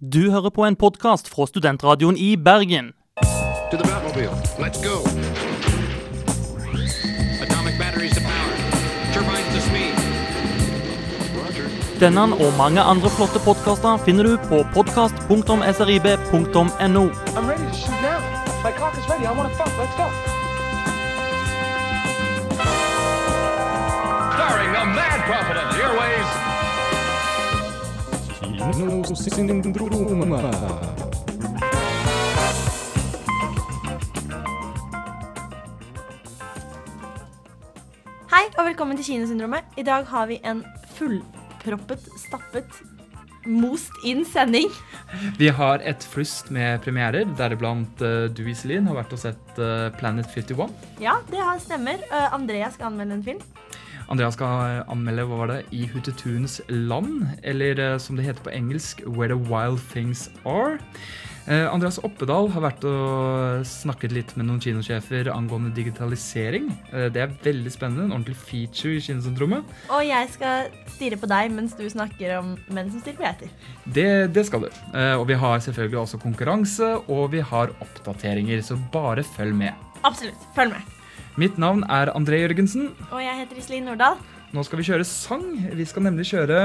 Du hører på en podkast fra Studentradioen i Bergen. To the Batmobile. Let's go. Atomic batteries to power. Turbines to speed. Roger. Denne og mange andre flotte podkaster finner du på podkast.srib.no. I'm ready to shoot now. My cock is ready. I want to fuck. Let's go. Hei og velkommen til Kinosyndromet. I dag har vi en fullproppet, stappet, most inn sending. Vi har et flust med premierer, deriblant uh, du, Iselin, har vært og sett uh, Planet 51. Ja, det har stemmer. Uh, Andrea skal anmelde en film. Andreas skal eh, anmelde hva var det, I Hutetuns land, eller eh, som det heter på engelsk, Where the Wild Things Are. Eh, Andreas Oppedal har vært og snakket litt med noen kinosjefer angående digitalisering. Det er veldig spennende. En ordentlig feature i Kinosyndromet. Og jeg skal stirre på deg mens du snakker om menn som stirrer på geiter. Det, det skal du. Og vi har selvfølgelig også konkurranse, og vi har oppdateringer, så bare følg med. Absolutt. Følg med. Mitt navn er André Jørgensen. Og jeg heter Iselin Nordahl. Nå skal vi kjøre sang. Vi skal nemlig kjøre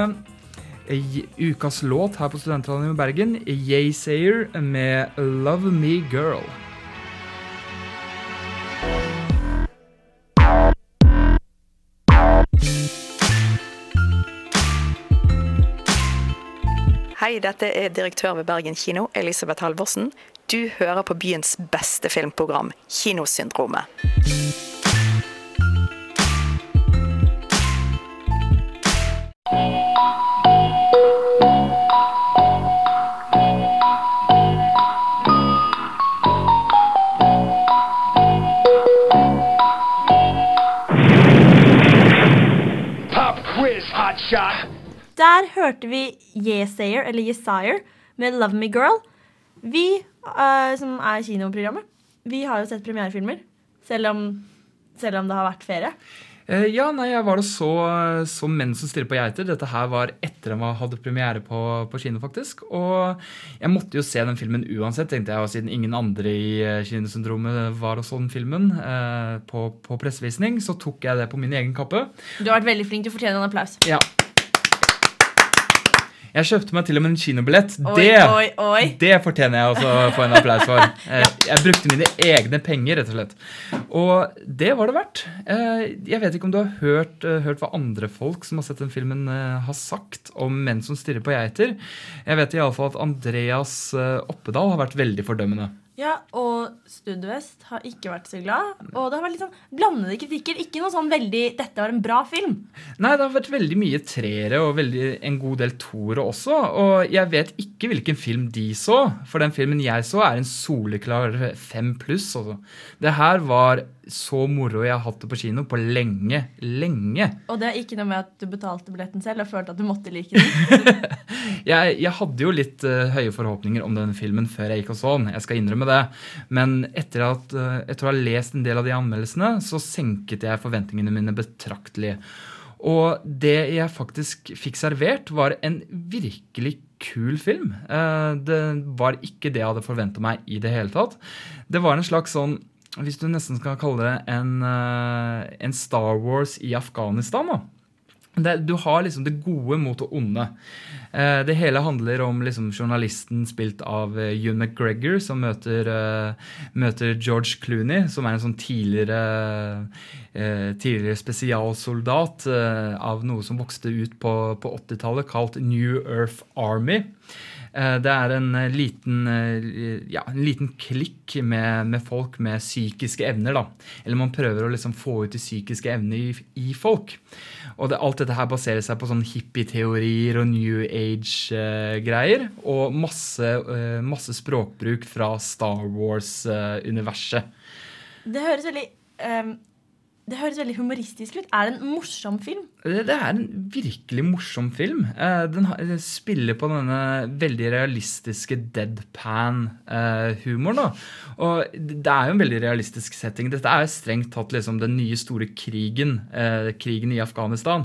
eh, ukas låt her på Studentradioen i Bergen. Yaysayer med 'Love Me Girl'. Hei, dette er direktør ved Bergen kino, Elisabeth Halvorsen. Du hører på byens beste filmprogram, Kinosyndromet. Pop quiz, hot. Der hørte vi Yesayer, eller Yesire, med 'Love Me Girl'. Vi eh, som er kinoprogrammet, vi har jo sett premierefilmer. Selv om, selv om det har vært ferie. Eh, ja, nei, jeg var da så, så 'Menn som stirrer på geiter'. Dette her var etter jeg hadde premiere på, på kino, faktisk. Og jeg måtte jo se den filmen uansett, tenkte jeg, og siden ingen andre i Kinesyndromet var og så den filmen eh, på, på pressevisning, så tok jeg det på min egen kappe. Du har vært veldig flink. Du fortjener en applaus. Ja. Jeg kjøpte meg til og med en kinobillett. Oi, det, oi, oi. det fortjener jeg også å få en applaus for. Eh, Jeg brukte mine egne penger, rett og slett. Og det var det verdt. Eh, Jeg vet ikke om du har hørt, eh, hørt hva andre folk som har sett den filmen, har sagt om menn som stirrer på geiter. Jeg vet iallfall at Andreas Oppedal har vært veldig fordømmende. Ja, og Studvest har ikke vært så glad. Og det har vært litt sånn blandede kritikker. Ikke noe sånn veldig 'dette var en bra film'. Nei, det har vært veldig mye treere og veldig, en god del toere også. Og jeg vet ikke hvilken film de så, for den filmen jeg så, er en soleklar fem pluss. Altså. Det her var så moro jeg har hatt det på kino på lenge, lenge. Og det er ikke noe med at du betalte billetten selv og følte at du måtte like den. Jeg, jeg hadde jo litt uh, høye forhåpninger om denne filmen før jeg gikk og så den. Jeg skal innrømme det. Men etter, at, eh, etter å ha lest en del av de anmeldelsene, så senket jeg forventningene mine betraktelig. Og det jeg faktisk fikk servert, var en virkelig kul film. Eh, Det var ikke det jeg hadde forventa meg i det hele tatt. Det var en slags sånn Hvis du nesten skal kalle det en, eh, en Star Wars i Afghanistan, da. Det, du har liksom det gode mot det onde. Eh, det hele handler om liksom journalisten spilt av eh, Ewan McGregor, som møter, eh, møter George Clooney, som er en sånn tidligere, eh, tidligere spesialsoldat av noe som vokste ut på, på 80-tallet, kalt New Earth Army. Eh, Det er en eh, liten, eh, ja, en liten klikk med, med folk med psykiske evner. da. Eller man prøver å liksom få ut de psykiske evnene i, i folk. Og det, alt dette her baserer seg på sånn hippie-teorier og New Age-greier. og masse, masse språkbruk fra Star Wars-universet. Det høres veldig ehm, Det høres veldig humoristisk ut. Er det en morsom film? Det, det er en virkelig morsom film. Uh, den har- spiller på denne veldig realistiske deadpan-humoren. Uh, Og det er jo en veldig realistisk setting. Dette er strengt tatt liksom den nye store krigen, uh, krigen i Afghanistan.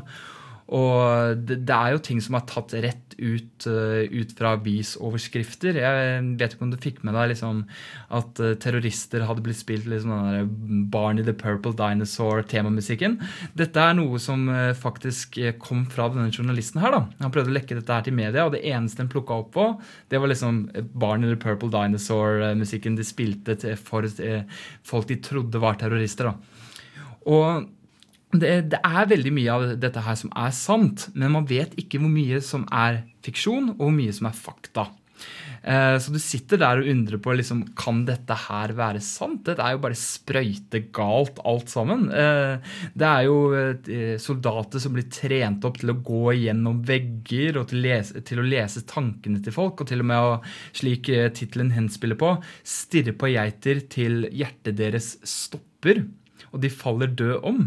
Og det, det er jo ting som er tatt rett ut, uh, ut fra avisoverskrifter. Jeg vet ikke om du fikk med deg liksom, at uh, terrorister hadde blitt spilt liksom, den der Barney the Purple Dinosaur-temamusikken. Dette er noe som uh, faktisk kom fra denne journalisten her. da. Han prøvde å lekke dette her til media, og det eneste den plukka opp på, det var liksom Barney the Purple Dinosaur-musikken de spilte til, for folk de trodde var terrorister. da. Og det, det er veldig mye av dette her som er sant, men man vet ikke hvor mye som er fiksjon, og hvor mye som er fakta. Eh, Så du sitter der og undrer på liksom, kan dette her være sant. Dette er jo bare sprøytegalt alt sammen. Eh, Det er jo eh, soldater som blir trent opp til å gå gjennom vegger og til, lese, til å lese tankene til folk, og til og med å, slik tittelen henspiller på, stirre på geiter til hjertet deres stopper, og de faller død om.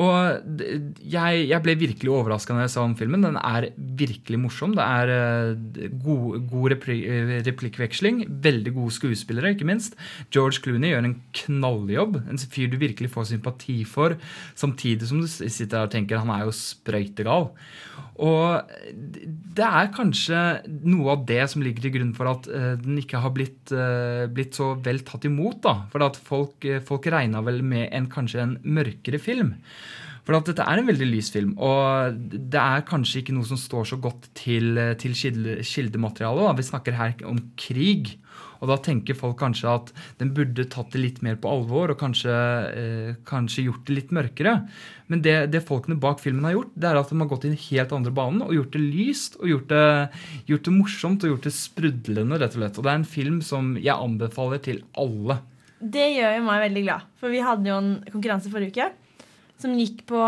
Og jeg, jeg ble virkelig overraska når jeg så den filmen. Den er virkelig morsom. Det er eh, god, god eh, replikkveksling. Veldig gode skuespillere, ikke minst. George Clooney gjør en knalljobb. En fyr du virkelig får sympati for, samtidig som du sitter der og tenker han er jo sprøytegal. Og det er kanskje noe av det som ligger til grunn for at eh, den ikke har blitt, blitt så vel tatt imot. da. For at folk, folk regna vel med en kanskje en mørkere film. For at dette er en veldig lys film, og det er kanskje ikke noe som står så godt til, til kildematerialet. Vi snakker her om krig. Og da tenker folk kanskje at den burde tatt det litt mer på alvor og kanskje, eh, kanskje gjort det litt mørkere. Men det, det folkene bak filmen har gjort, det er at de har gått i den helt andre banen og gjort det lyst og gjort det, gjort det morsomt og gjort det sprudlende, rett og slett. Og det er en film som jeg anbefaler til alle. Det gjør jo meg veldig glad. For vi hadde jo en konkurranse forrige uke som gikk på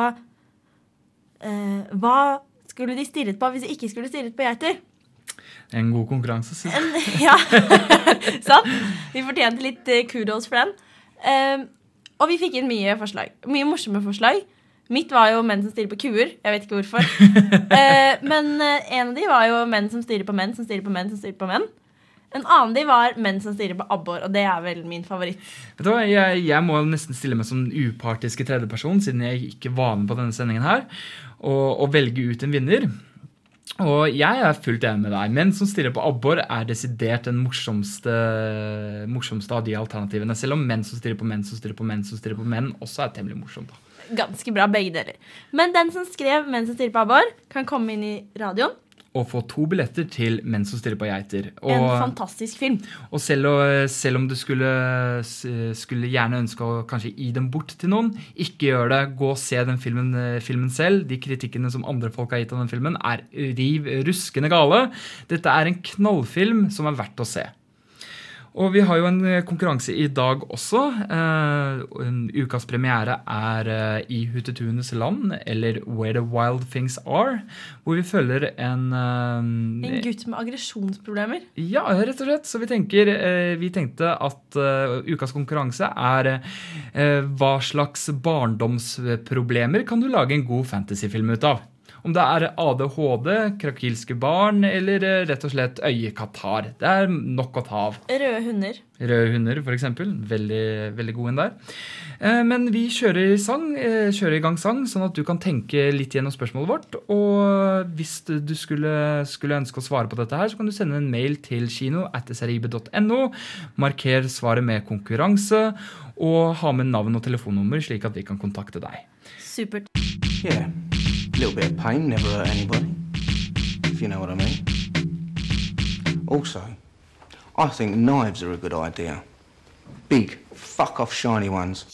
eh, Hva skulle de stirret på hvis de ikke skulle stirret på geiter? En god konkurranse, syns jeg. ja, sant? Vi fortjente litt eh, kudos for den. Eh, og vi fikk inn mye forslag. Mye morsomme forslag. Mitt var jo menn som stirrer på kuer. Jeg vet ikke hvorfor. Eh, men eh, en av de var jo menn som stirrer på menn som stirrer på menn som stirrer på menn. En annen de var menn som stirrer på abbor, og det er vel min favoritt. Vet du hva, jeg, jeg må nesten stille meg som upartisk tredjeperson, siden jeg ikke var med på denne sendingen her, og, og velge ut en vinner. Og jeg er fullt enig med deg. Menn som stirrer på abbor, er desidert den morsomste, morsomste av de alternativene. Selv om menn som stirrer på menn som stirrer på menn som stirrer på menn, også er temmelig morsomt. da. Ganske bra, begge deler. Men den som skrev 'Menn som stirrer på abbor', kan komme inn i radioen. Og få to billetter til Menn som stirrer på geiter. En fantastisk film. og selv, å- selv om du skulle, skulle gjerne ønske å kanskje gi dem bort til noen, ikke gjør det. Gå og se den filmen, eh, filmen selv. De kritikkene som andre folk har gitt av den filmen, er riv ruskende gale. Dette er en knallfilm som er verdt å se. Og vi har jo en eh, konkurranse i dag også. Uh, ukas premiere er uh, I Hutetunes land, eller Where the Wild Things Are. Hvor vi følger en, uh, En gutt med aggresjonsproblemer. ja, rett og slett. Så vi, tenker, vi tenkte at ukas konkurranse er hva slags barndomsproblemer kan du lage en god fantasyfilm ut av? Om det er ADHD, krakilske barn eller eh, rett og slett øyekatarr. Det er nok å ta av. Røde hunder. Røde hunder, f.eks. Veldig, veldig god en der. Eh, Men vi kjører, sang, eh, kjører i gang sang, sånn at du kan tenke litt gjennom spørsmålet vårt. Og hvis du skulle, skulle ønske å svare på dette, her, så kan du sende en mail til kino at srib.no. Marker svaret med konkurranse, og ha med navn og telefonnummer, slik at vi kan kontakte deg. Supert. Yeah, little bit of pain never hurt anybody, if you know what I mean. Also, I think knives are a good idea. Big, fuck off shiny ones.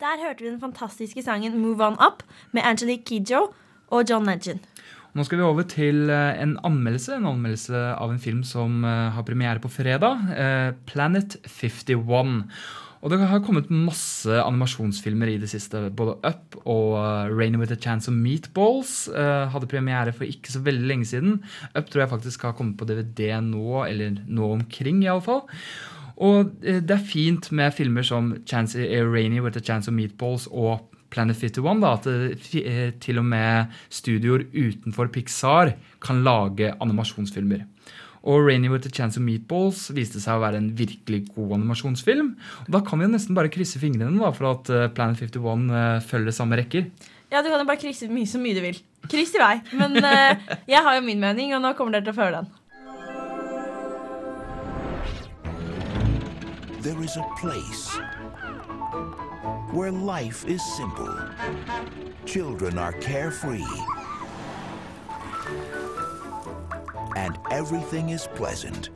Der hørte vi den fantastiske sangen 'Move On Up' med Angelique Kidjo og John Legend. Nå skal vi over til eh, en anmeldelse. En anmeldelse av en film som eh, har premiere på fredag. eh, Planet 51. Og det har kommet masse animasjonsfilmer i det siste. Både Up og Rain with a Chance of Meatballs hadde premiere for ikke så veldig lenge siden. Up tror jeg faktisk har kommet på DVD nå, eller nå omkring iallfall. Og eh, det er fint med filmer som Chance, Rainy with a Chance of Meatballs og Planet 51, da, at det, eh, til og med studioer utenfor Pixar kan lage animasjonsfilmer. Og Rainy with a Chance of Meatballs viste seg å være en virkelig god animasjonsfilm. Og da kan vi jo nesten bare krysse fingrene da, for at eh, Planet 51 eh, følger samme rekker. Ja, du kan jo bare krysse mye så mye du vil. Kryss i vei. Men uh, jeg har jo min mening, og nå kommer dere til å føle den. There is a place where life is simple. Children are carefree. And everything is pleasant.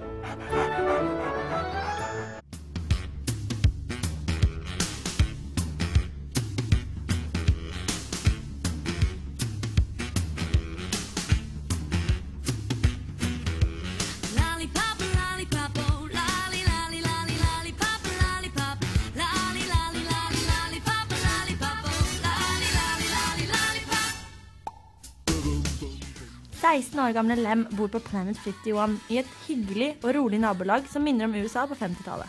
16 år gamle Lem bor på Planet 51 i et hyggelig og rolig nabolag som minner om USA på 50-tallet.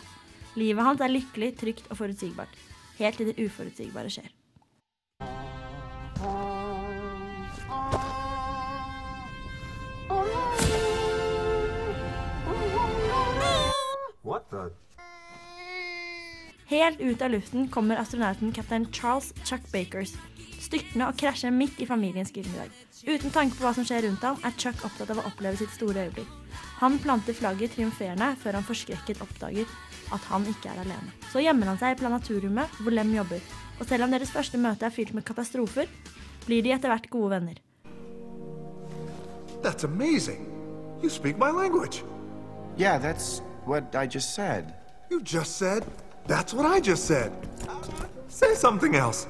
Livet hans er lykkelig, trygt og forutsigbart. Helt til det uforutsigbare skjer. What the? Helt ut av luften kommer astronauten kaptein Charles Chuck Bakers, styrtende og krasjer midt i familiens gyllendag. Uten tanke på hva som skjer rundt ham, er Chuck opptatt av å oppleve sitt store øyeblikk. Han planter flagget triumferende før han forskrekket oppdager at han ikke er alene. Så gjemmer han seg i planetariumet hvor Lem jobber, og selv om deres første møte er fylt med katastrofer, blir de etter hvert gode venner. That's amazing. You speak my language. Yeah, that's what I just said. You just said, that's what I just said. Say something else.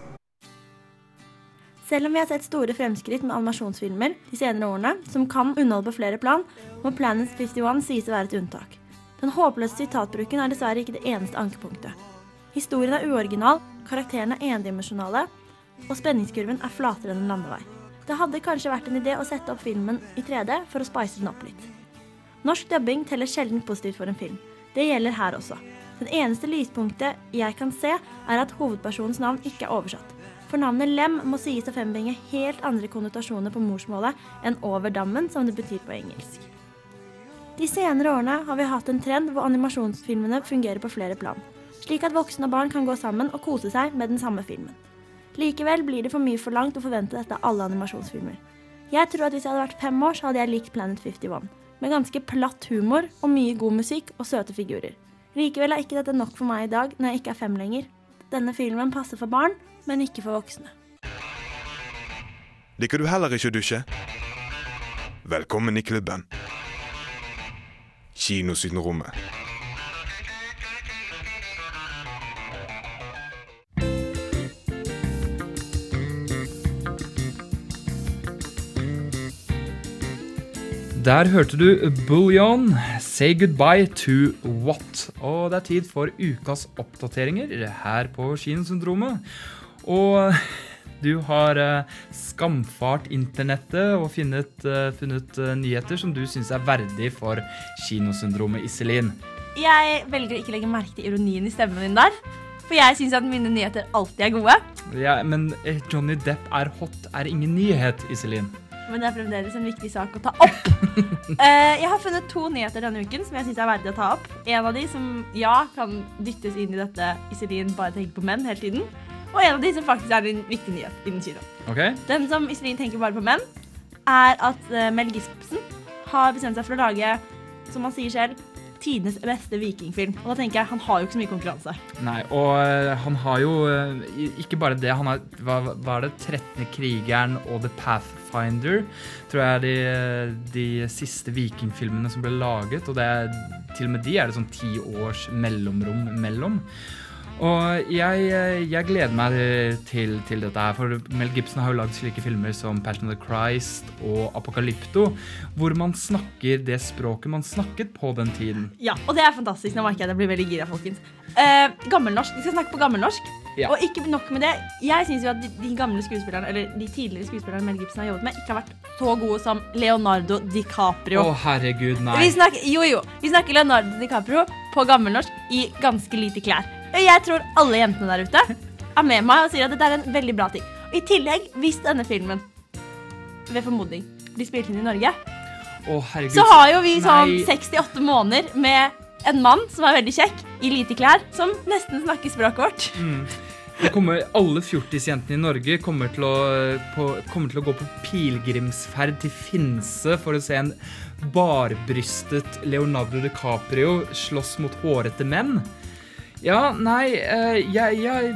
Selv om vi har sett store fremskritt med animasjonsfilmer de senere årene, som kan underholde på flere plan, må Planet 51 sies å være et unntak. Den håpløse sitatbruken er dessverre ikke det eneste ankepunktet. Historien er uoriginal, karakterene er endimensjonale, og spenningskurven er flatere enn en landevei. Det hadde kanskje vært en idé å sette opp filmen i 3D for å spice den opp litt. Norsk dubbing teller sjelden positivt for en film. Det gjelder her også. Den eneste lyspunktet jeg kan se, er at hovedpersonens navn ikke er oversatt. For navnet Lem må sies å frembringe helt andre konnotasjoner på morsmålet enn over dammen, som det betyr på engelsk. De senere årene har vi hatt en trend hvor animasjonsfilmene fungerer på flere plan, slik at voksne og barn kan gå sammen og kose seg med den samme filmen. Likevel blir det for mye forlangt å forvente dette av alle animasjonsfilmer. Jeg tror at hvis jeg hadde vært fem år, så hadde jeg likt Planet 51, med ganske platt humor og mye god musikk og søte figurer. Likevel er ikke dette nok for meg i dag når jeg ikke er fem lenger. Denne filmen passer for barn, men ikke for voksne. Liker du heller ikke å dusje? Velkommen i klubben. Kinosydenrommet. Der hørte du Bullion, Say Goodbye to What. Og det er tid for ukas oppdateringer her på Kinosyndromet. Og du har eh, skamfart internettet og funnet, eh, funnet eh, nyheter som du syns er verdig for Kinosyndromet, Iselin. Jeg velger å ikke legge merke til ironien i stemmen din der. For jeg syns at mine nyheter alltid er gode. Ja, men Johnny Depp er hot er ingen nyhet, Iselin. Men det er fremdeles en viktig sak å ta opp. Uh, jeg har funnet to nyheter denne uken som jeg syns er verdig å ta opp. En av de som ja, kan dyttes inn i dette Iselin bare tenker på menn hele tiden. Og en av de som faktisk er en viktig nyhet innen kino. Okay. Den som Iselin tenker bare på menn, er at eh, Mel Gispsen har bestemt seg for å lage, som han sier selv, tidenes beste vikingfilm. Og da tenker jeg, han har jo ikke så mye konkurranse. Nei, og eh, han har jo eh, ikke bare det, han har hva, hva er det, 13. krigeren og The Pathfinder, tror jeg er de, de siste vikingfilmene som ble laget, og det til og med de er det sånn ti års mellomrom mellom. Og jeg, jeg gleder meg til, til dette her, for Mel Gibson har jo lagd slike filmer som Passion of the Christ og Apokalypto, hvor man snakker det språket man snakket på den tiden. Ja, og det er fantastisk. Nå merker jeg at jeg blir veldig gira, folkens. Eh, gammelnorsk. Vi skal snakke på gammelnorsk. Ja. Og ikke nok med det. Jeg syns jo at de, de gamle skuespillerne, eller de tidligere skuespillerne Mel Gibson har jobbet med, ikke har vært så gode som Leonardo DiCaprio. Å, herregud, nei. Vi snakker, jo, jo. Vi snakker Leonardo DiCaprio på gammelnorsk i ganske lite klær. Jeg tror alle jentene der ute er med meg og sier at dette er en veldig bra ting. Og I tillegg, hvis denne filmen ved formodning blir spilt inn i Norge, oh, så har jo vi sånn 68 måneder med en mann som er veldig kjekk, i lite klær, som nesten snakker språket vårt. Mm. Det kommer, alle fjortisjentene i Norge kommer til, å, på, kommer til å gå på pilegrimsferd til Finse for å se en barbrystet Leonardo DiCaprio slåss mot hårete menn. Ja, nei, eh, jeg, jeg,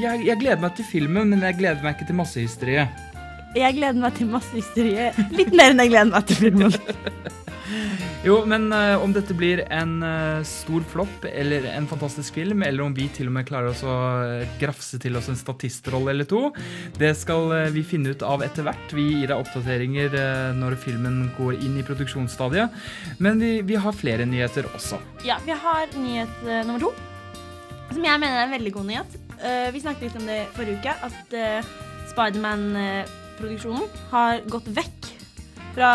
jeg, jeg gleder meg til filmen, men jeg gleder meg ikke til massehysteriet. Jeg gleder meg til masse hysteri. Litt mer enn jeg gleder meg til filmen. Jo, men uh, om dette blir en uh, stor flopp eller en fantastisk film, eller om vi til og med klarer oss å grafse til oss en statistrolle eller to, det skal uh, vi finne ut av etter hvert. Vi gir deg oppdateringer når filmen går inn i produksjonsstadiet. Men vi, vi har flere nyheter også. Ja, vi har nyhet nummer to, som jeg mener er en veldig god nyhet. Uh, vi snakket litt om det forrige uke, at uh, Spiderman-produksjonen har gått vekk fra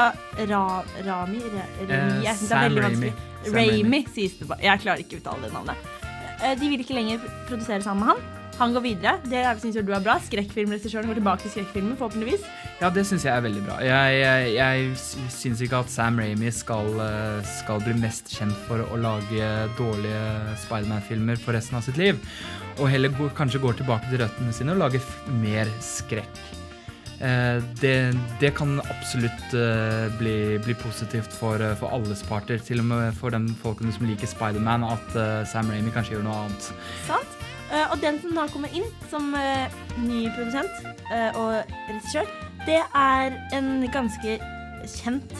Ra Rami Ra Rami, Eh, jeg synes det er veldig vanskelig. Raimi. sies det bare. Jeg klarer ikke å uttale det navnet. Uh, de vil ikke lenger produsere sammen med han. Han går videre. Det syns du er bra. Skrekkfilmregissøren går tilbake til skrekkfilmen, forhåpentligvis. Ja, det syns jeg er veldig bra. Jeg, jeg, jeg syns ikke at Sam Raimi skal, eh, skal bli mest kjent for å lage dårlige Spiderman-filmer for resten av sitt liv. Og heller går, kanskje går tilbake til røttene sine og lager mer skrekk. Eh, det, det kan absolutt eh, bli, bli positivt for, for alles parter. Til og med for de folkene som liker Spiderman, at Sam Raimi kanskje gjør noe annet. Sant? Eh, og den som da kommer inn som eh, ny produsent eh, og regissør, det er en ganske kjent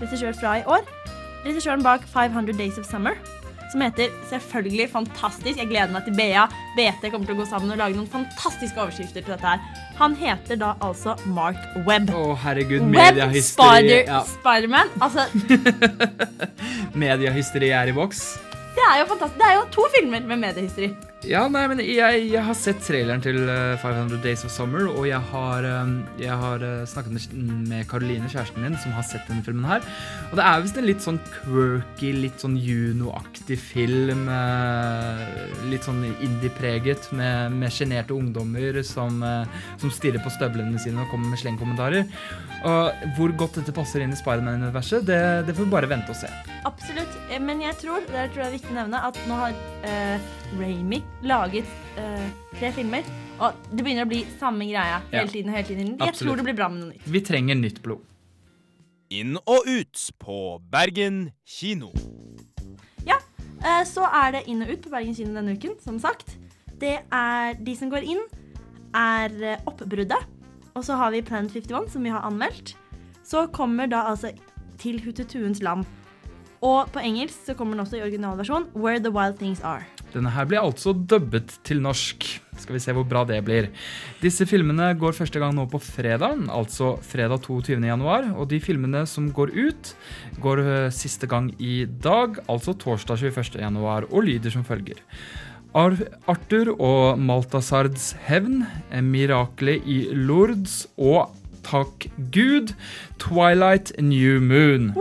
regissør fra i år. Regissøren bak 500 Days of Summer, som heter selvfølgelig fantastisk Jeg gleder meg til BA. BT kommer til å gå sammen og lage noen fantastiske overskrifter til dette her. Han heter da altså Mark Webb. Å, herregud, Webb mediehysteri. Spider, Ja, Spiderman. Altså, mediehysteri er i boks. det er jo fantastisk. Det er jo to filmer med mediehysteri. Ja, nei, men jeg, jeg har sett traileren til eh, 500 Days of Summer, og jeg har, um, jeg har eh, snakket med, Karoline, kjæresten min, som har sett denne filmen her. Og det er visst en litt sånn quirky, litt sånn Juno-aktig film. eh, litt sånn indie-preget, med, sjenerte ungdommer som, eh, som stirrer på støvlene sine og kommer med slengkommentarer. Og hvor godt dette passer inn i Spiderman-universet, det, det får vi bare vente og se. Absolutt. Eh, Men jeg tror, det tror jeg er viktig å nevne, at nå har uh, Raimi laget uh, tre filmer. Og det begynner å bli samme greia hele Ja. tiden. og hele tiden. Jeg Absolutt. tror det blir bra med noe nytt. Vi trenger nytt blod. Inn og ut på Bergen kino. Ja, uh, Så er det inn og ut på Bergen kino denne uken, som sagt. Det er De som går inn, er eh, Oppbruddet. Og så har vi Planet 51, som vi har anmeldt. Så kommer da altså Til Hutetuens land. Og på engelsk så kommer den også i originalversjon Where the Wild Things Are. Denne her blir altså dubbet til norsk. Skal vi se hvor bra det blir. Disse filmene går første gang nå på fredag, altså fredag 22. januar. Og de filmene som går ut, går øh, siste gang i dag, altså torsdag 21. januar, og lyder som følger. Arthur og Maltasards hevn, Miraklet i Lourdes og Takk Gud, Twilight New Moon.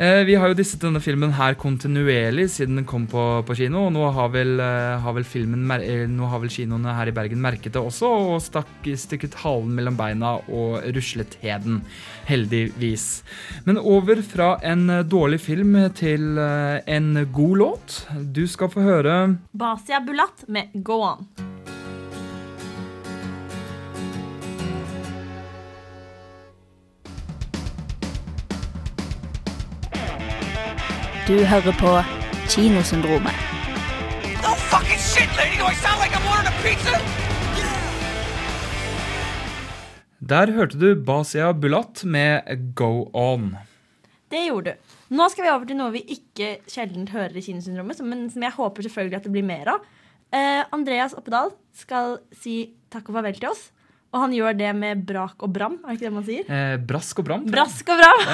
Eh, vi har jo disset denne filmen her kontinuerlig siden den kom på, på kino. Og nå har vel, eh, har, vel filmen, eh, nå har vel kinoene her i Bergen merket det også, og stakk, stykket halen mellom beina og ruslet heden. Heldigvis. Men over fra en eh, dårlig film til en god låt. Du skal få høre Basia Bulat med Go On. Du hører på Kinosyndromet. No fucking shit, lady! Do I sound like I'm ordering a pizza? Der hørte du Basia Bulat med Go On. Det gjorde du. Nå skal vi over til noe vi ikke sjelden hører i Kinosyndromet, som- men som jeg håper selvfølgelig at det blir mer av. Uh, Andreas Oppedal skal si takk og farvel til oss. Og han gjør det med brak og bram, er det ikke det man sier? Eh, brask og bram. Brask og bram!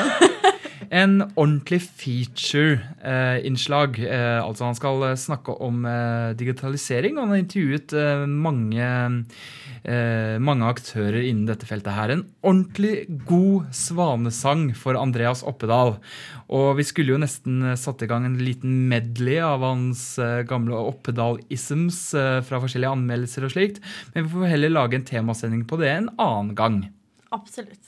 En ordentlig feature-innslag. Eh, altså Han skal eh, snakke om eh, digitalisering, og han har intervjuet mange, mange aktører innen dette feltet. her. En ordentlig god svanesang for Andreas Oppedal. Og vi skulle jo nesten satt i gang en liten medley av hans gamle Oppedal-isms fra forskjellige anmeldelser og slikt, men vi får heller lage en temasending på det en annen gang. Absolutt.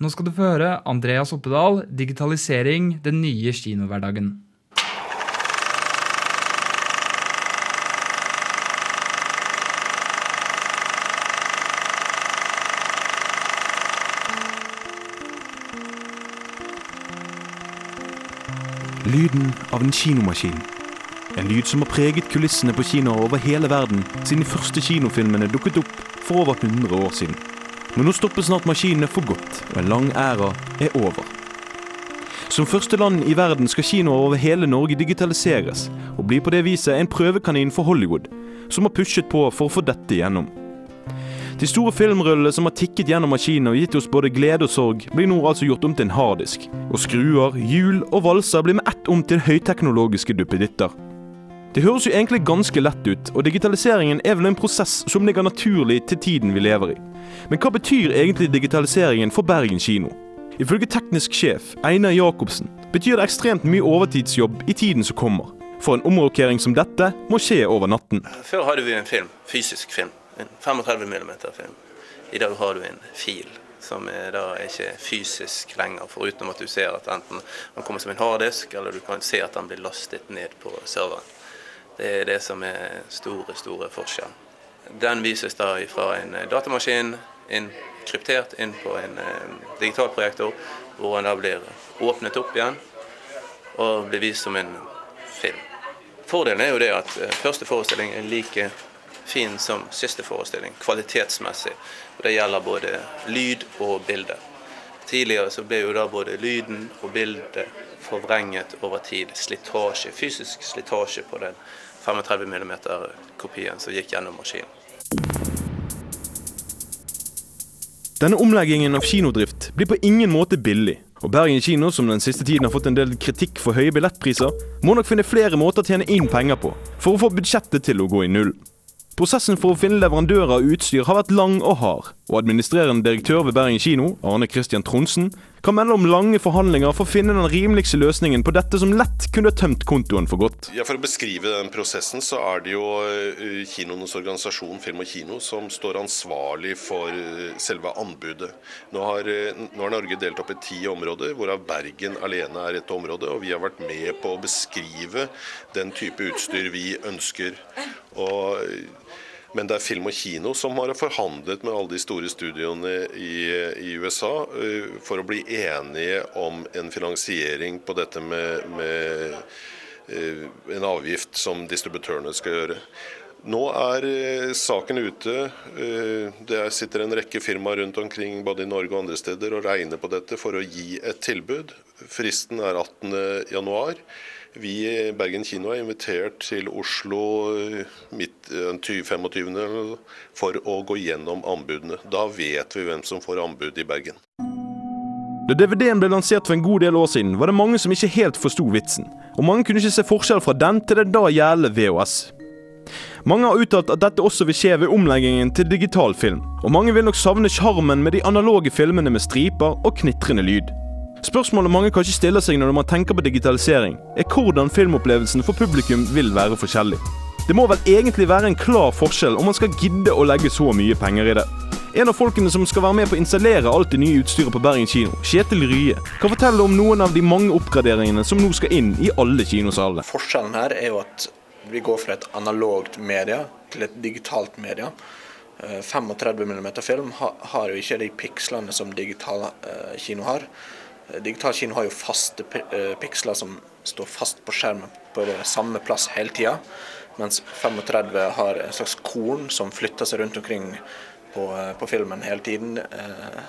Nå skal du få høre Andreas Oppedal, 'Digitalisering den nye kinohverdagen'. Lyden av en kinomaskin. En lyd som har preget kulissene på kinoer over hele verden siden de første kinofilmene dukket opp for over 100 år siden. Men nå stopper snart maskinene for godt, og en lang æra er over. Som første land i verden skal kinoer over hele Norge digitaliseres, og blir på det viset en prøvekanin for Hollywood, som har pushet på for å få dette gjennom. De store filmrullene som har tikket gjennom maskinene og gitt oss både glede og sorg, blir nå altså gjort om til en harddisk. Og skruer, hjul og valser blir med ett om til høyteknologiske duppeditter. Det høres jo egentlig ganske lett ut, og digitaliseringen er vel en prosess som ligger naturlig til tiden vi lever i. Men hva betyr egentlig digitaliseringen for Bergen kino? Ifølge teknisk sjef Einar Jacobsen betyr det ekstremt mye overtidsjobb i tiden som kommer. For en omrokering som dette må skje over natten. Før hadde vi en film, fysisk film. En 35 mm film. I dag har du en fil som er da ikke fysisk lenger, foruten at du ser at enten den kommer som en harddisk, eller du kan se at den blir lastet ned på serveren. Det er det som er store, store forskjellen. Den vises da fra en datamaskin inn, kryptert inn på en eh, digitalprojektor, hvor den da blir åpnet opp igjen og blir vist som en film. Fordelen er jo det at eh, første forestilling er like fin som siste forestilling, kvalitetsmessig. Og det gjelder både lyd og bilde. Tidligere så ble jo da både lyden og bildet forvrenget over tid. Slitasje, fysisk slitasje på den 35 mm-kopien som gikk gjennom maskinen. Denne omleggingen av kinodrift blir på ingen måte billig. Og Bergen kino, som den siste tiden har fått en del kritikk for høye billettpriser, må nok finne flere måter å tjene inn penger på, for å få budsjettet til å gå i null. Prosessen for å finne leverandører av utstyr har vært lang og hard, og administrerende direktør ved Bergen kino, Arne Christian Tronsen, kan melde om lange forhandlinger for å finne den rimeligste løsningen på dette som lett kunne tømt kontoen for godt. Ja, For å beskrive den prosessen, så er det jo eh, kinoenes organisasjon Film og Kino som står ansvarlig for eh, selve anbudet. Nå har, eh, nå har Norge delt opp i ti områder, hvorav Bergen alene er et område. Og vi har vært med på å beskrive den type utstyr vi ønsker. Og men det er Film og Kino som har forhandlet med alle de store studioene i, i USA uh, for å bli enige om en finansiering på dette med, med uh, en avgift som distributørene skal gjøre. Nå er uh, saken ute. Det sitter en rekke firmaer rundt omkring både i Norge og andre steder og regner på dette for å gi et tilbud. Fristen er 18.1. Vi i Bergen kino er invitert til Oslo midt, 25. for å gå gjennom anbudene. Da vet vi hvem som får anbud i Bergen. Da DVD-en ble lansert for en god del år siden, var det mange som ikke helt forsto vitsen. Og mange kunne ikke se forskjell fra den til det da gjeldende VHS. Mange har uttalt at dette også vil skje ved omleggingen til digital film. Og mange vil nok savne sjarmen med de analoge filmene med striper og knitrende lyd. Spørsmålet mange kanskje stiller seg når man tenker på digitalisering, er hvordan filmopplevelsen for publikum vil være forskjellig. Det må vel egentlig være en klar forskjell om man skal gidde å legge så mye penger i det. En av folkene som skal være med på å installere alt det nye utstyret på Bergen kino, Kjetil Rye, kan fortelle om noen av de mange oppgraderingene som nå skal inn i alle kinosalene. Forskjellen her er jo at vi går fra et analogt media til et digitalt media. Eh, 35 mm film har jo ikke de pikslene som digital eh, kino har. Eh, Digital kino har jo faste eh, piksler som står fast på skjermen på samme plass hele tida. Mens 35 har en slags korn som flytter seg rundt omkring på, eh, på filmen hele tiden. eh,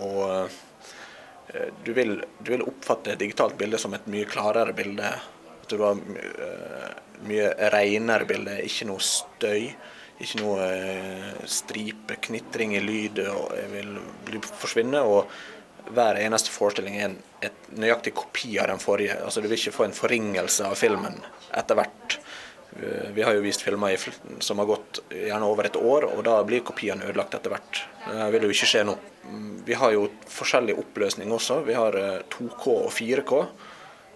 Og du vil, du vil oppfatte et digitalt bilde som et mye klarere bilde. At du har my- mye renere bilde, ikke noe støy. Ikke noe stripe, knitring i lyd og vil forsvinne. Og hver eneste forestilling er en et nøyaktig kopi av den forrige. Altså Du vil ikke få en forringelse av filmen etter hvert. Eh, Vi har jo vist filmer som har gått gjerne over et år, og da blir kopiene ødelagt etter hvert. Det vil jo ikke skje nå. Vi har jo forskjellig oppløsning også. Vi har eh, 2K og 4K,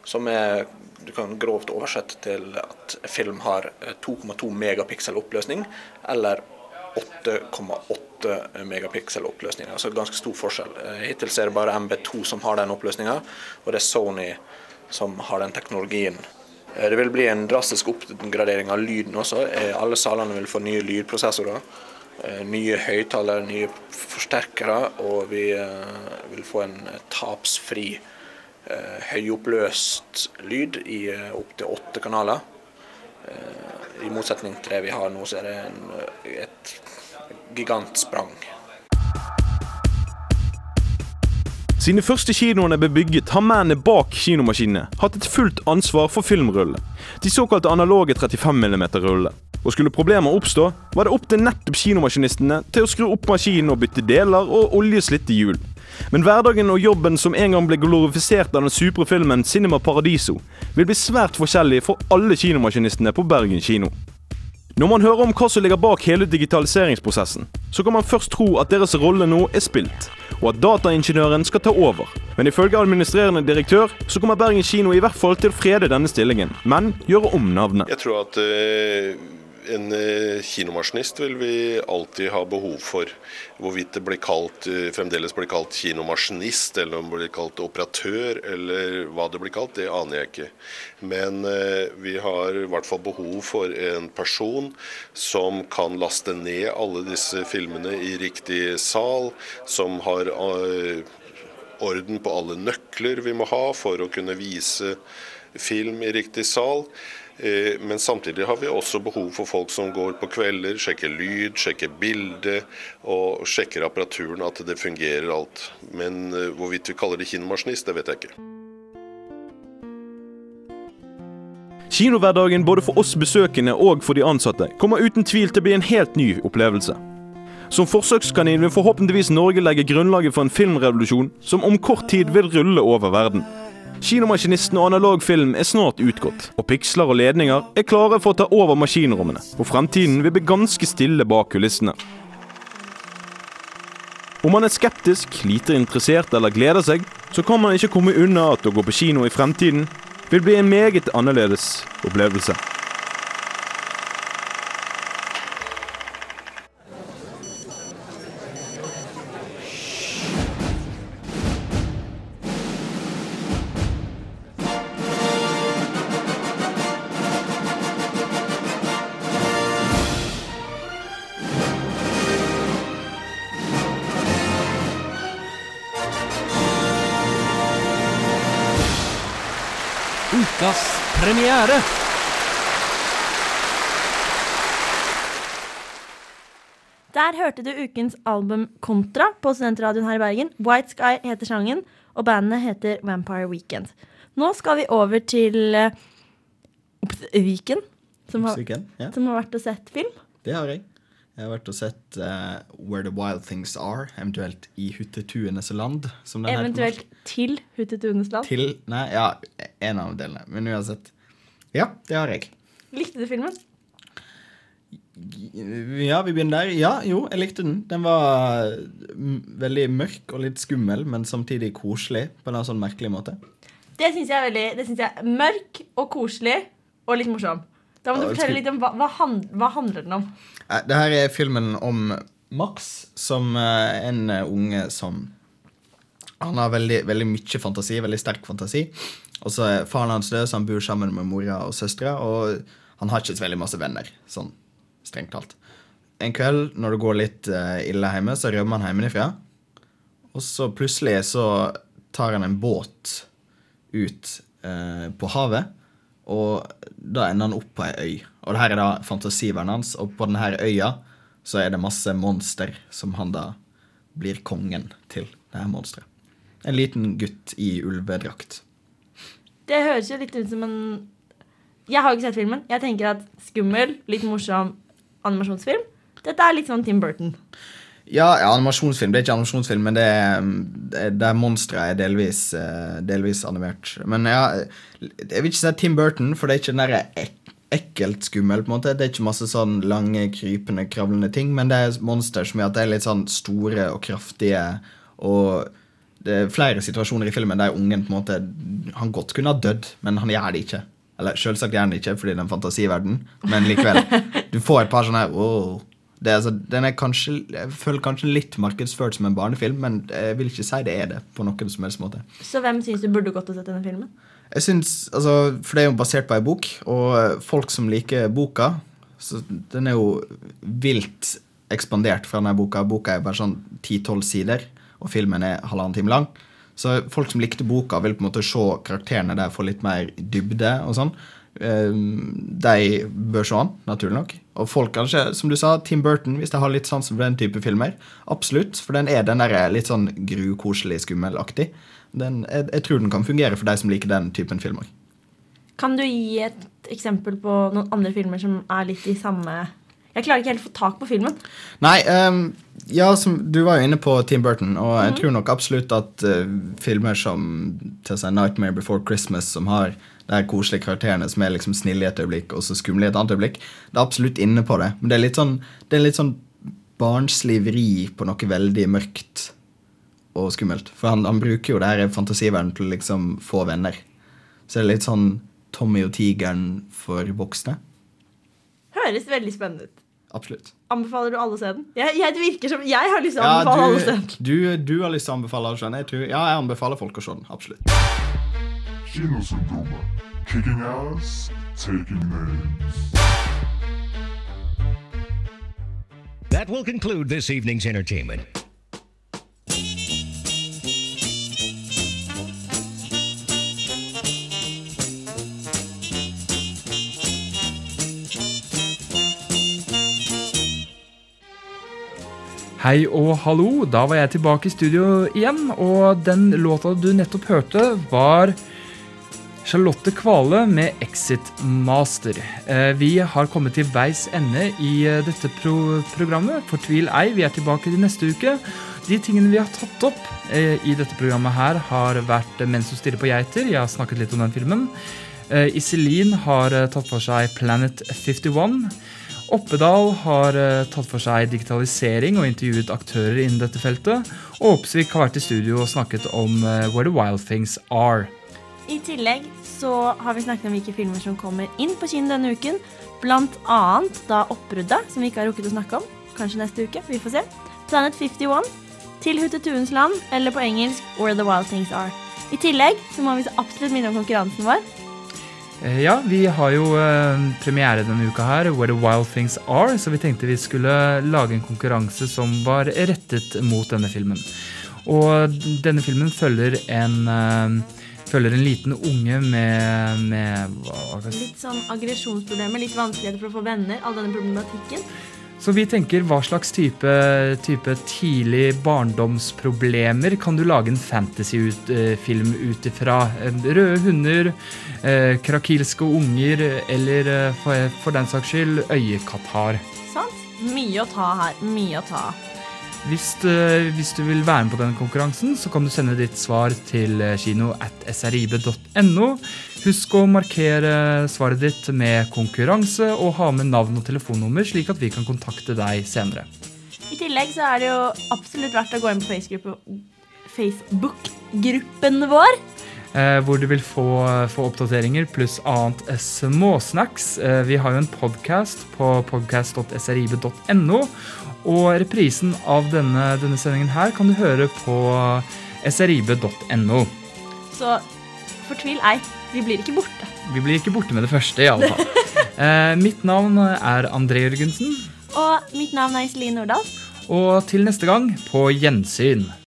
som er du kan grovt oversette til at film har eh, 2,2 megapiksel oppløsning, eller 8,8 megapiksel oppløsning. Altså ganske stor forskjell. Eh, Hittil er det bare MB2 som har den oppløsninga, og det er Sony som har den teknologien. Eh, Det vil bli en drastisk oppgradering av lyden også. Eh, Alle salene vil få nye lydprosessorer. Nye høyttalere, nye forsterkere, og vi vil få en tapsfri, høyoppløst lyd i opptil åtte kanaler. I motsetning til det vi har nå, så er det en, et gigantsprang. De første kinoene ble bygget, har mennene bak kinomaskinene hatt et fullt ansvar for filmrullene. De såkalte analoge 35 mm-rullene. Og skulle problemer oppstå, var det opp til nettopp kinomaskinistene til å skru opp maskinen og bytte deler og oljeslitte hjul. Men hverdagen og jobben som en gang ble glorifisert av den supre filmen Cinema Paradiso, vil bli svært forskjellig for alle kinomaskinistene på Bergen kino. Når man hører om hva som ligger bak hele digitaliseringsprosessen, så kan man først tro at deres rolle nå er spilt, og at dataingeniøren skal ta over. Men ifølge administrerende direktør så kommer Bergen kino i hvert fall til å frede denne stillingen, men gjøre om navnet. Jeg tror at eh, en eh, kinomaskinist vil vi alltid ha behov for. Hvorvidt det blir kalt, eh, fremdeles blir kalt kinomaskinist, eller om det blir kalt operatør, eller hva det blir kalt, det aner jeg ikke. Men eh, vi har i hvert fall behov for en person som kan laste ned alle disse filmene i riktig sal, som har orden på alle nøkler vi må ha for å kunne vise film i riktig sal. Eh, Men samtidig har vi også behov for folk som går på kvelder, sjekker lyd, sjekker bilde og sjekker apparaturen, at det fungerer alt. Men eh, hvorvidt vi kaller det kinomaskinist, det vet jeg ikke. Kinohverdagen både for oss besøkende og for de ansatte kommer uten tvil til å bli en helt ny opplevelse. Som forsøkskanin vil forhåpentligvis Norge legge grunnlaget for en filmrevolusjon som om kort tid vil rulle over verden. Kinomaskinisten og analogfilm er snart utgått, og piksler og ledninger er klare for å ta over maskinrommene, og fremtiden vil bli ganske stille bak kulissene. Om man er skeptisk, lite interessert eller gleder seg, så kan man ikke komme unna at å gå på kino i fremtiden vil bli en meget annerledes opplevelse. Ukas premiere. Der hørte du ukens album Kontra på Studentradioen her i Bergen. White Sky heter sangen, og bandet heter Vampire Weekend. Nå skal vi over til uh, Viken, som har, som har vært og sett film. Det har jeg. Jeg har vært og sett uh, Where the Wild Things Are, eventuelt I Huttetuenes land. Som den heter på Eventuelt til Huttetuenes land. Til Nei, ja, en av delene. Men uansett. Ja, det har jeg. Likte du filmen? Ja, vi begynner der. Ja, jo, jeg likte den. Den var mm, veldig mørk og litt skummel, men samtidig koselig på en sånn merkelig måte. Det syns jeg er veldig Det synes jeg er Mørk og koselig og litt morsom. Da må du fortelle litt om hva, hva handler den om. Eh, Det her er filmen om Max, som er en eh, unge som Han har veldig, veldig mye fantasi, veldig sterk fantasi. Og så er faren hans død, så han bor sammen med mora og søstera. Og han har ikke så veldig masse venner, sånn strengt talt. En kveld når det går litt eh, ille hjemme, så rømmer han hjemmefra. Og så plutselig så tar han en båt ut eh, på havet. Og da ender han opp på ei øy. Og det her er da fantasiverdenen hans. Og på denne øya så er det masse monster som han da blir kongen til. Det her monsteret. En liten gutt i ulvedrakt. Det høres jo litt ut som en Jeg har jo ikke sett filmen. Jeg tenker at skummel, litt morsom animasjonsfilm. Dette er litt sånn Tim Burton. Ja, ja, animasjonsfilm. Det er ikke animasjonsfilm, men det er, det er monstre er delvis, eh, delvis animert. Men ja, jeg vil ikke si Tim Burton, for det er ikke den derre ek ekkelt skummel. på en måte. Det er ikke masse sånn lange, krypende, kravlende ting, men det er monster som gjør at det er litt sånn store og kraftige. Og det er flere situasjoner i filmen der ungen på en måte Han godt kunne ha dødd, men han gjør det ikke. Eller selvsagt gjør han det ikke, fordi det er en fantasiverden, men likevel. Du får et par sånne wow, Det, er altså, den er kanskje, jeg føler kanskje litt markedsført som en barnefilm, men jeg vil ikke si det er det. på noen som helst måte. Så hvem syns du burde gått og sett denne filmen? Jeg synes, altså, For det er jo basert på ei bok, og folk som liker boka så Den er jo vilt ekspandert fra denne boka. Boka er bare sånn 10-12 sider, og filmen er halvannen time lang. Så folk som likte boka, vil på en måte se karakterene der få litt mer dybde. og sånn. Eh, De bør se den, naturlig nok. Og folk kanskje, som du sa, Tim Burton, hvis de har litt sansen for den type filmer. Absolutt, for den er den der litt sånn grukoselig, skummelaktig. Den, jeg, jeg tror den kan fungere for de som liker den typen film òg. Kan du gi et eksempel på noen andre filmer som er litt i samme Jeg klarer ikke helt å få tak på filmen. Nei, um, ja, som, du var jo inne på Tim Burton, og jeg Mhm. tror nok absolutt at uh, filmer som til si, Nightmare Before Christmas, som har de koselige karakterene som er liksom snille i et øyeblikk og så skumle i et annet øyeblikk, det er absolutt inne på det. Men det er litt sånn, det er litt sånn barnslig vri på noe veldig mørkt og skummelt. For han, han bruker jo det her fantasiverdenen til å liksom få venner. Så det er litt sånn Tommy og tigeren for voksne. Høres veldig spennende ut. Absolutt. Anbefaler du alle å se den? Jeg, jeg, det virker som Jeg har lyst til å anbefale alle å se den. du, du, du har lyst til å anbefale å se den. Jeg tror, ja, jeg anbefaler folk å se den. Absolutt. Kinosyndromet. Kicking ass, taking names. That will conclude this evening's entertainment. Hei og hallo, da var jeg tilbake i studio igjen, og den låta du nettopp hørte, var Charlotte Kvale med Exit Master. Eh, Vi har kommet til veis ende i eh, dette pro programmet. Fortvil ei, vi er tilbake til neste uke. De tingene vi har tatt opp eh, i dette programmet her, har vært 'Mens som stirrer på geiter. Jeg har snakket litt om den filmen. Iselin har tatt for seg Planet 51. Oppedal har eh, tatt for seg digitalisering og intervjuet aktører innen dette feltet. Og Opsvik har vært i studio og snakket om eh, Where the Wild Things Are. I tillegg så har vi snakket om hvilke filmer som kommer inn på kino denne uken. Blant annet da Oppbruddet, som vi ikke har rukket å snakke om. Kanskje neste uke. Vi får se. Planet 51. Til Hutetuens land, eller på engelsk Where the Wild Things Are. I tillegg så må vi så absolutt minne om konkurransen vår. Eh, Ja, vi har jo eh, premiere denne uka her, Where the Wild Things Are, så vi tenkte vi skulle lage en konkurranse som var rettet mot denne filmen. Og denne filmen følger en, eh, følger en liten unge med, med hva? Litt sånn aggresjonsproblemer, litt vanskeligheter for å få venner. All denne problematikken. Så vi tenker hva slags type, type tidlig barndomsproblemer kan du lage en fantasyfilm ut ifra? Eh, Røde hunder, eh, krakilske unger eller eh, for, for den saks skyld øyekatarr. Sant? Mye å ta her. Mye å ta. Hvis, eh, hvis du vil være med på denne konkurransen, så kan du sende ditt svar til kino at srib.no. Husk å markere svaret ditt med konkurranse og ha med navn og telefonnummer, slik at vi kan kontakte deg senere. I tillegg så er det jo absolutt verdt å gå inn på Facebook- Facebook-gruppen vår. Eh, hvor du vil få, få oppdateringer pluss annet småsnacks. Eh, vi har jo en podkast på podkast.srib.no. Og reprisen av denne, denne sendingen her kan du høre på srib.no. Så fortvil ei. Vi blir ikke borte. Vi blir ikke borte med det første, i alle fall. Eh, mitt navn er André Jørgensen. Og mitt navn er Iselin Nordahl. Og til neste gang, på gjensyn.